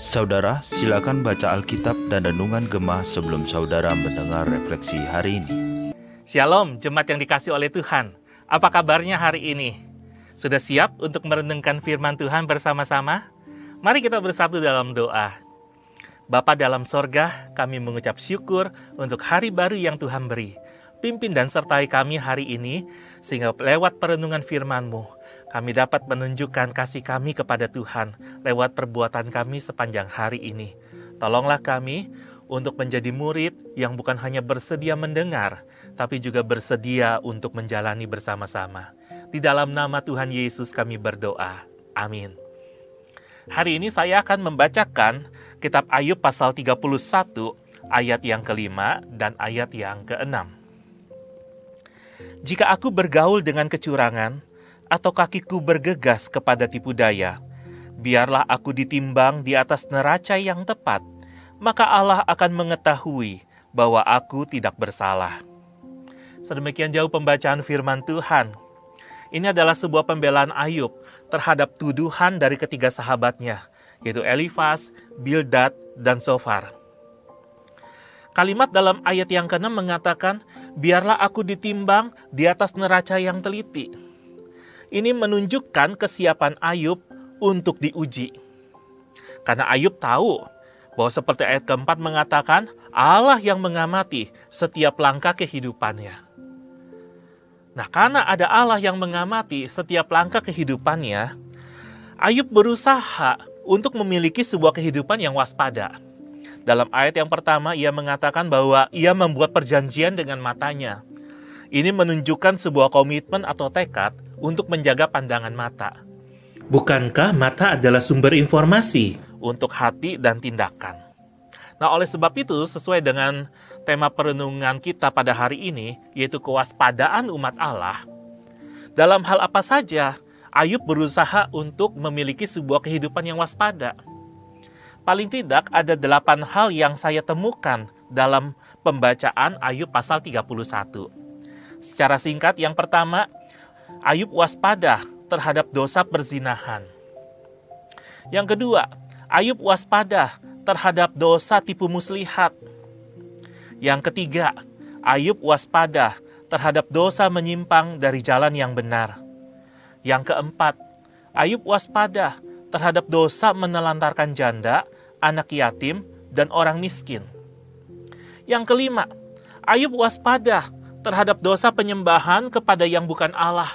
Saudara, silakan baca Alkitab dan Renungan Gemah sebelum saudara mendengar refleksi hari ini. Shalom, jemaat yang dikasih oleh Tuhan. Apa kabarnya hari ini? Sudah siap untuk merenungkan firman Tuhan bersama-sama? Mari kita bersatu dalam doa. Bapa dalam sorga, kami mengucap syukur untuk hari baru yang Tuhan beri. Pimpin dan sertai kami hari ini, sehingga lewat perenungan firman-Mu, kami dapat menunjukkan kasih kami kepada Tuhan lewat perbuatan kami sepanjang hari ini. Tolonglah kami untuk menjadi murid yang bukan hanya bersedia mendengar, tapi juga bersedia untuk menjalani bersama-sama. Di dalam nama Tuhan Yesus kami berdoa. Amin. Hari ini saya akan membacakan kitab Ayub pasal 31 ayat yang kelima dan ayat yang keenam. Jika aku bergaul dengan kecurangan, atau kakiku bergegas kepada tipu daya. Biarlah aku ditimbang di atas neraca yang tepat, maka Allah akan mengetahui bahwa aku tidak bersalah. Sedemikian jauh pembacaan firman Tuhan. Ini adalah sebuah pembelaan Ayub terhadap tuduhan dari ketiga sahabatnya, yaitu Elifas, Bildad, dan Sofar. Kalimat dalam ayat yang keenam mengatakan, "Biarlah aku ditimbang di atas neraca yang teliti." Ini menunjukkan kesiapan Ayub untuk diuji. Karena Ayub tahu bahwa seperti ayat keempat mengatakan Allah yang mengamati setiap langkah kehidupannya. Nah, karena ada Allah yang mengamati setiap langkah kehidupannya, Ayub berusaha untuk memiliki sebuah kehidupan yang waspada. Dalam ayat yang pertama, ia mengatakan bahwa ia membuat perjanjian dengan matanya. Ini menunjukkan sebuah komitmen atau tekad untuk menjaga pandangan mata. Bukankah mata adalah sumber informasi untuk hati dan tindakan? Nah, oleh sebab itu, sesuai dengan tema perenungan kita pada hari ini, yaitu kewaspadaan umat Allah, dalam hal apa saja Ayub berusaha untuk memiliki sebuah kehidupan yang waspada. Paling tidak ada delapan hal yang saya temukan dalam pembacaan Ayub pasal 31. Secara singkat, yang pertama, Ayub waspada terhadap dosa perzinahan. Yang kedua, Ayub waspada terhadap dosa tipu muslihat. Yang ketiga, Ayub waspada terhadap dosa menyimpang dari jalan yang benar. Yang keempat, Ayub waspada terhadap dosa menelantarkan janda, anak yatim, dan orang miskin. Yang kelima, Ayub waspada terhadap dosa penyembahan kepada yang bukan Allah.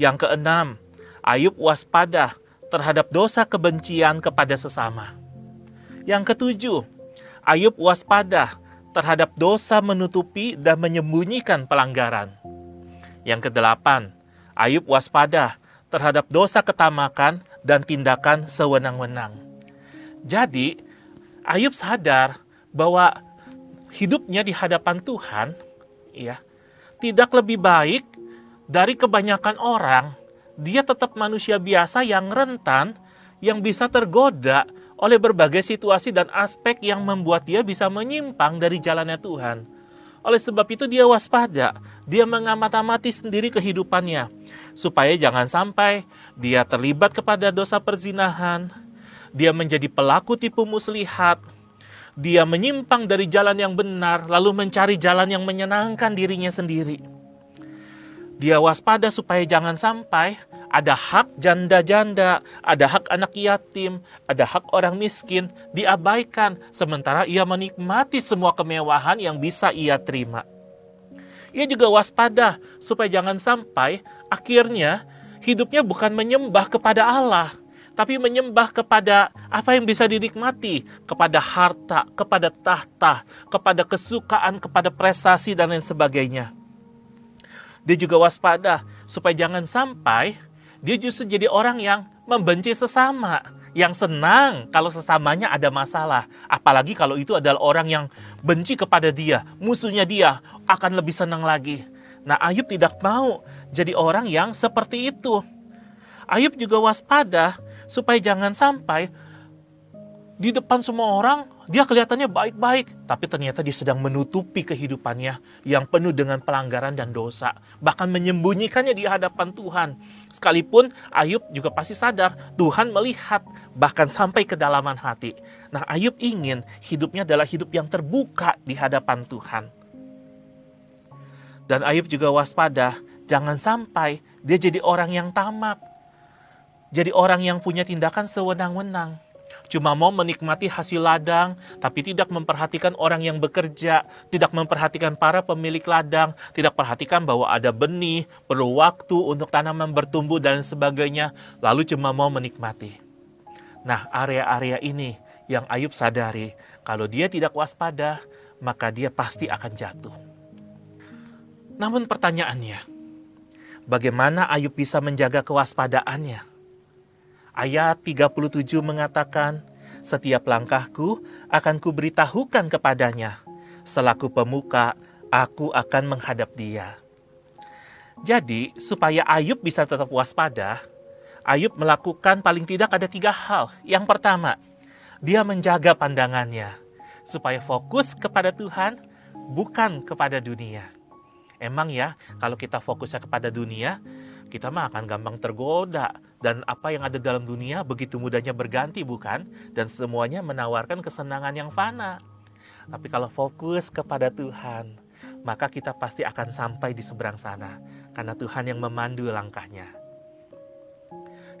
Yang keenam, Ayub waspada terhadap dosa kebencian kepada sesama. Yang ketujuh, Ayub waspada terhadap dosa menutupi dan menyembunyikan pelanggaran. Yang kedelapan, Ayub waspada terhadap dosa ketamakan dan tindakan sewenang-wenang. Jadi, Ayub sadar bahwa hidupnya di hadapan Tuhan ya tidak lebih baik dari kebanyakan orang dia tetap manusia biasa yang rentan yang bisa tergoda oleh berbagai situasi dan aspek yang membuat dia bisa menyimpang dari jalannya Tuhan. Oleh sebab itu dia waspada, dia mengamati sendiri kehidupannya supaya jangan sampai dia terlibat kepada dosa perzinahan, dia menjadi pelaku tipu muslihat, dia menyimpang dari jalan yang benar, lalu mencari jalan yang menyenangkan dirinya sendiri. Dia waspada supaya jangan sampai ada hak janda-janda, ada hak anak yatim, ada hak orang miskin diabaikan, sementara ia menikmati semua kemewahan yang bisa ia terima. Ia juga waspada supaya jangan sampai akhirnya hidupnya bukan menyembah kepada Allah, tapi menyembah kepada apa yang bisa dinikmati, kepada harta, kepada tahta, kepada kesukaan, kepada prestasi, dan lain sebagainya. Dia juga waspada supaya jangan sampai dia justru jadi orang yang membenci sesama, yang senang kalau sesamanya ada masalah. Apalagi kalau itu adalah orang yang benci kepada dia, musuhnya dia akan lebih senang lagi. Nah, Ayub tidak mau jadi orang yang seperti itu. Ayub juga waspada supaya jangan sampai di depan semua orang Dia kelihatannya baik-baik, tapi ternyata dia sedang menutupi kehidupannya yang penuh dengan pelanggaran dan dosa, bahkan menyembunyikannya di hadapan Tuhan. Sekalipun Ayub juga pasti sadar Tuhan melihat bahkan sampai kedalaman hati. Nah, Ayub ingin hidupnya adalah hidup yang terbuka di hadapan Tuhan. Dan Ayub juga waspada, jangan sampai dia jadi orang yang tamak. Jadi orang yang punya tindakan sewenang-wenang cuma mau menikmati hasil ladang, tapi tidak memperhatikan orang yang bekerja, tidak memperhatikan para pemilik ladang, tidak perhatikan bahwa ada benih, perlu waktu untuk tanaman bertumbuh dan sebagainya, lalu cuma mau menikmati. Nah, area-area ini yang Ayub sadari, kalau dia tidak waspada, maka dia pasti akan jatuh. Namun pertanyaannya, bagaimana Ayub bisa menjaga kewaspadaannya? Ayat 37 mengatakan, setiap langkahku akan kuberitahukan kepadanya. Selaku pemuka, aku akan menghadap dia. Jadi, supaya Ayub bisa tetap waspada, Ayub melakukan paling tidak ada tiga hal. Yang pertama, dia menjaga pandangannya supaya fokus kepada Tuhan, bukan kepada dunia. Emang ya, kalau kita fokusnya kepada dunia, kita mah akan gampang tergoda dan apa yang ada dalam dunia begitu mudahnya berganti bukan dan semuanya menawarkan kesenangan yang fana. Tapi kalau fokus kepada Tuhan, maka kita pasti akan sampai di seberang sana karena Tuhan yang memandu langkahnya.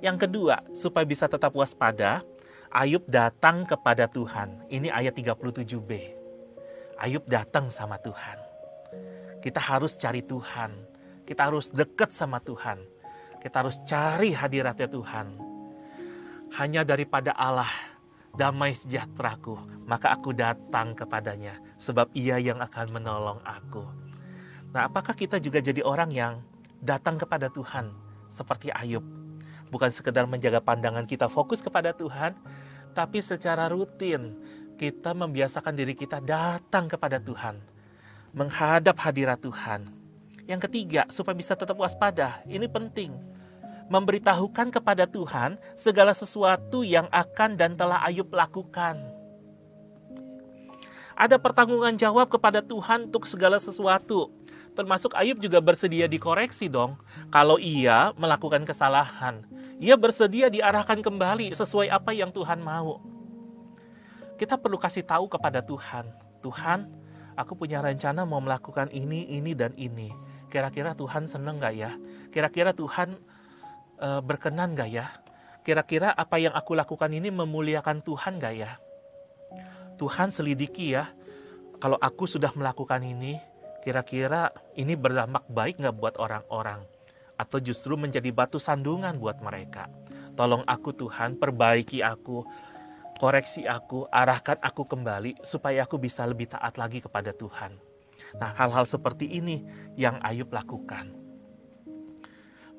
Yang kedua, supaya bisa tetap waspada, Ayub datang kepada Tuhan. Ini ayat 37b. Ayub datang sama Tuhan. Kita harus cari Tuhan kita harus dekat sama Tuhan. Kita harus cari hadiratnya Tuhan. Hanya daripada Allah, damai sejahteraku, maka aku datang kepadanya, sebab ia yang akan menolong aku. Nah, apakah kita juga jadi orang yang datang kepada Tuhan seperti Ayub? Bukan sekedar menjaga pandangan kita fokus kepada Tuhan, tapi secara rutin kita membiasakan diri kita datang kepada Tuhan, menghadap hadirat Tuhan yang ketiga, supaya bisa tetap waspada, ini penting. Memberitahukan kepada Tuhan segala sesuatu yang akan dan telah Ayub lakukan. Ada pertanggungan jawab kepada Tuhan untuk segala sesuatu. Termasuk Ayub juga bersedia dikoreksi dong. Kalau ia melakukan kesalahan, ia bersedia diarahkan kembali sesuai apa yang Tuhan mau. Kita perlu kasih tahu kepada Tuhan, Tuhan, aku punya rencana mau melakukan ini, ini, dan ini Kira-kira Tuhan seneng gak ya? Kira-kira Tuhan e, berkenan gak ya? Kira-kira apa yang aku lakukan ini memuliakan Tuhan gak ya? Tuhan selidiki ya, kalau aku sudah melakukan ini, kira-kira ini berdampak baik gak buat orang-orang? Atau justru menjadi batu sandungan buat mereka? Tolong aku Tuhan, perbaiki aku, koreksi aku, arahkan aku kembali supaya aku bisa lebih taat lagi kepada Tuhan. Nah, hal-hal seperti ini yang Ayub lakukan.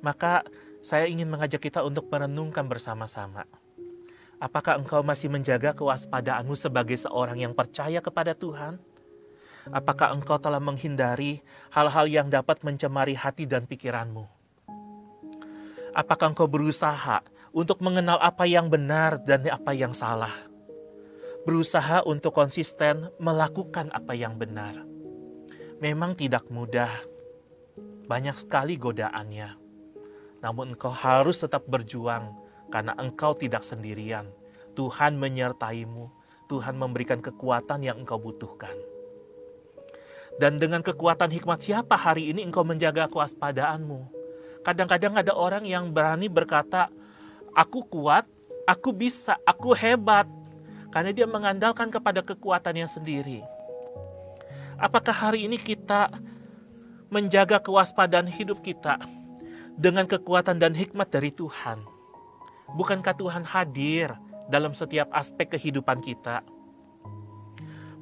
Maka saya ingin mengajak kita untuk merenungkan bersama-sama. Apakah engkau masih menjaga kewaspadaanmu sebagai seorang yang percaya kepada Tuhan? Apakah engkau telah menghindari hal-hal yang dapat mencemari hati dan pikiranmu? Apakah engkau berusaha untuk mengenal apa yang benar dan apa yang salah? Berusaha untuk konsisten melakukan apa yang benar memang tidak mudah. Banyak sekali godaannya. Namun engkau harus tetap berjuang karena engkau tidak sendirian. Tuhan menyertaimu. Tuhan memberikan kekuatan yang engkau butuhkan. Dan dengan kekuatan hikmat siapa hari ini engkau menjaga kewaspadaanmu? Kadang-kadang ada orang yang berani berkata, aku kuat, aku bisa, aku hebat. Karena dia mengandalkan kepada kekuatannya sendiri. Apakah hari ini kita menjaga kewaspadaan hidup kita dengan kekuatan dan hikmat dari Tuhan? Bukankah Tuhan hadir dalam setiap aspek kehidupan kita?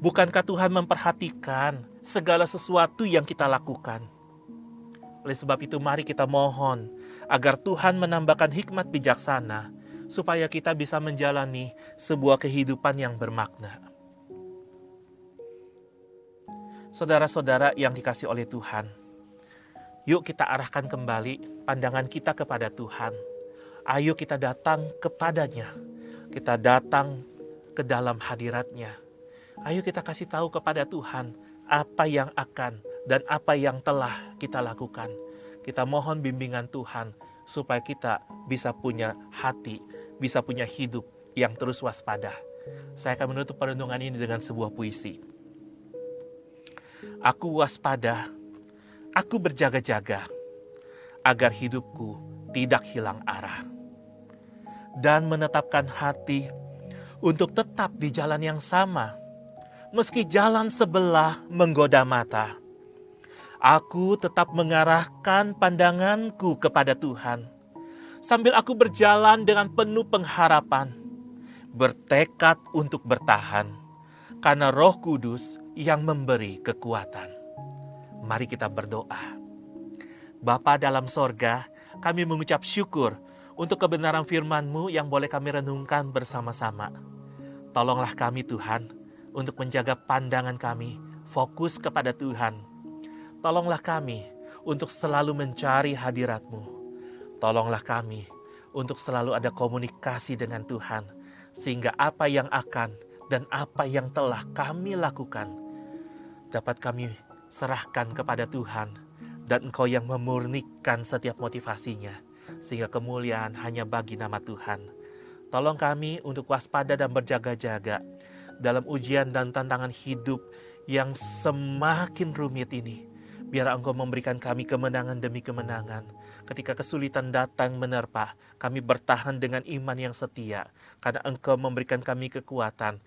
Bukankah Tuhan memperhatikan segala sesuatu yang kita lakukan? Oleh sebab itu, mari kita mohon agar Tuhan menambahkan hikmat bijaksana, supaya kita bisa menjalani sebuah kehidupan yang bermakna. Saudara-saudara yang dikasih oleh Tuhan, yuk kita arahkan kembali pandangan kita kepada Tuhan. Ayo kita datang kepadanya, kita datang ke dalam hadiratnya. Ayo kita kasih tahu kepada Tuhan apa yang akan dan apa yang telah kita lakukan. Kita mohon bimbingan Tuhan supaya kita bisa punya hati, bisa punya hidup yang terus waspada. Saya akan menutup perenungan ini dengan sebuah puisi. Aku waspada, aku berjaga-jaga, agar hidupku tidak hilang arah. Dan menetapkan hati untuk tetap di jalan yang sama, meski jalan sebelah menggoda mata. Aku tetap mengarahkan pandanganku kepada Tuhan, sambil aku berjalan dengan penuh pengharapan, bertekad untuk bertahan, karena Roh Kudus yang memberi kekuatan. Mari kita berdoa. Bapa dalam sorga, kami mengucap syukur untuk kebenaran firman-Mu yang boleh kami renungkan bersama-sama. Tolonglah kami Tuhan, untuk menjaga pandangan kami fokus kepada Tuhan. Tolonglah kami untuk selalu mencari hadirat-Mu. Tolonglah kami untuk selalu ada komunikasi dengan Tuhan, sehingga apa yang akan dan apa yang telah kami lakukan dapat kami serahkan kepada Tuhan, dan Engkau yang memurnikan setiap motivasinya, sehingga kemuliaan hanya bagi nama Tuhan. Tolong kami untuk waspada dan berjaga-jaga dalam ujian dan tantangan hidup yang semakin rumit ini. Biar Engkau memberikan kami kemenangan demi kemenangan. Ketika kesulitan datang menerpa, kami bertahan dengan iman yang setia. Karena Engkau memberikan kami kekuatan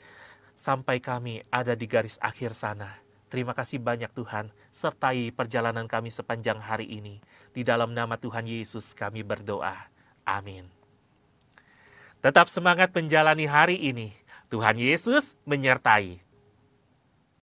sampai kami ada di garis akhir sana. Terima kasih banyak Tuhan, sertai perjalanan kami sepanjang hari ini. Di dalam nama Tuhan Yesus kami berdoa. Amin. Tetap semangat menjalani hari ini Tuhan Yesus menyertai.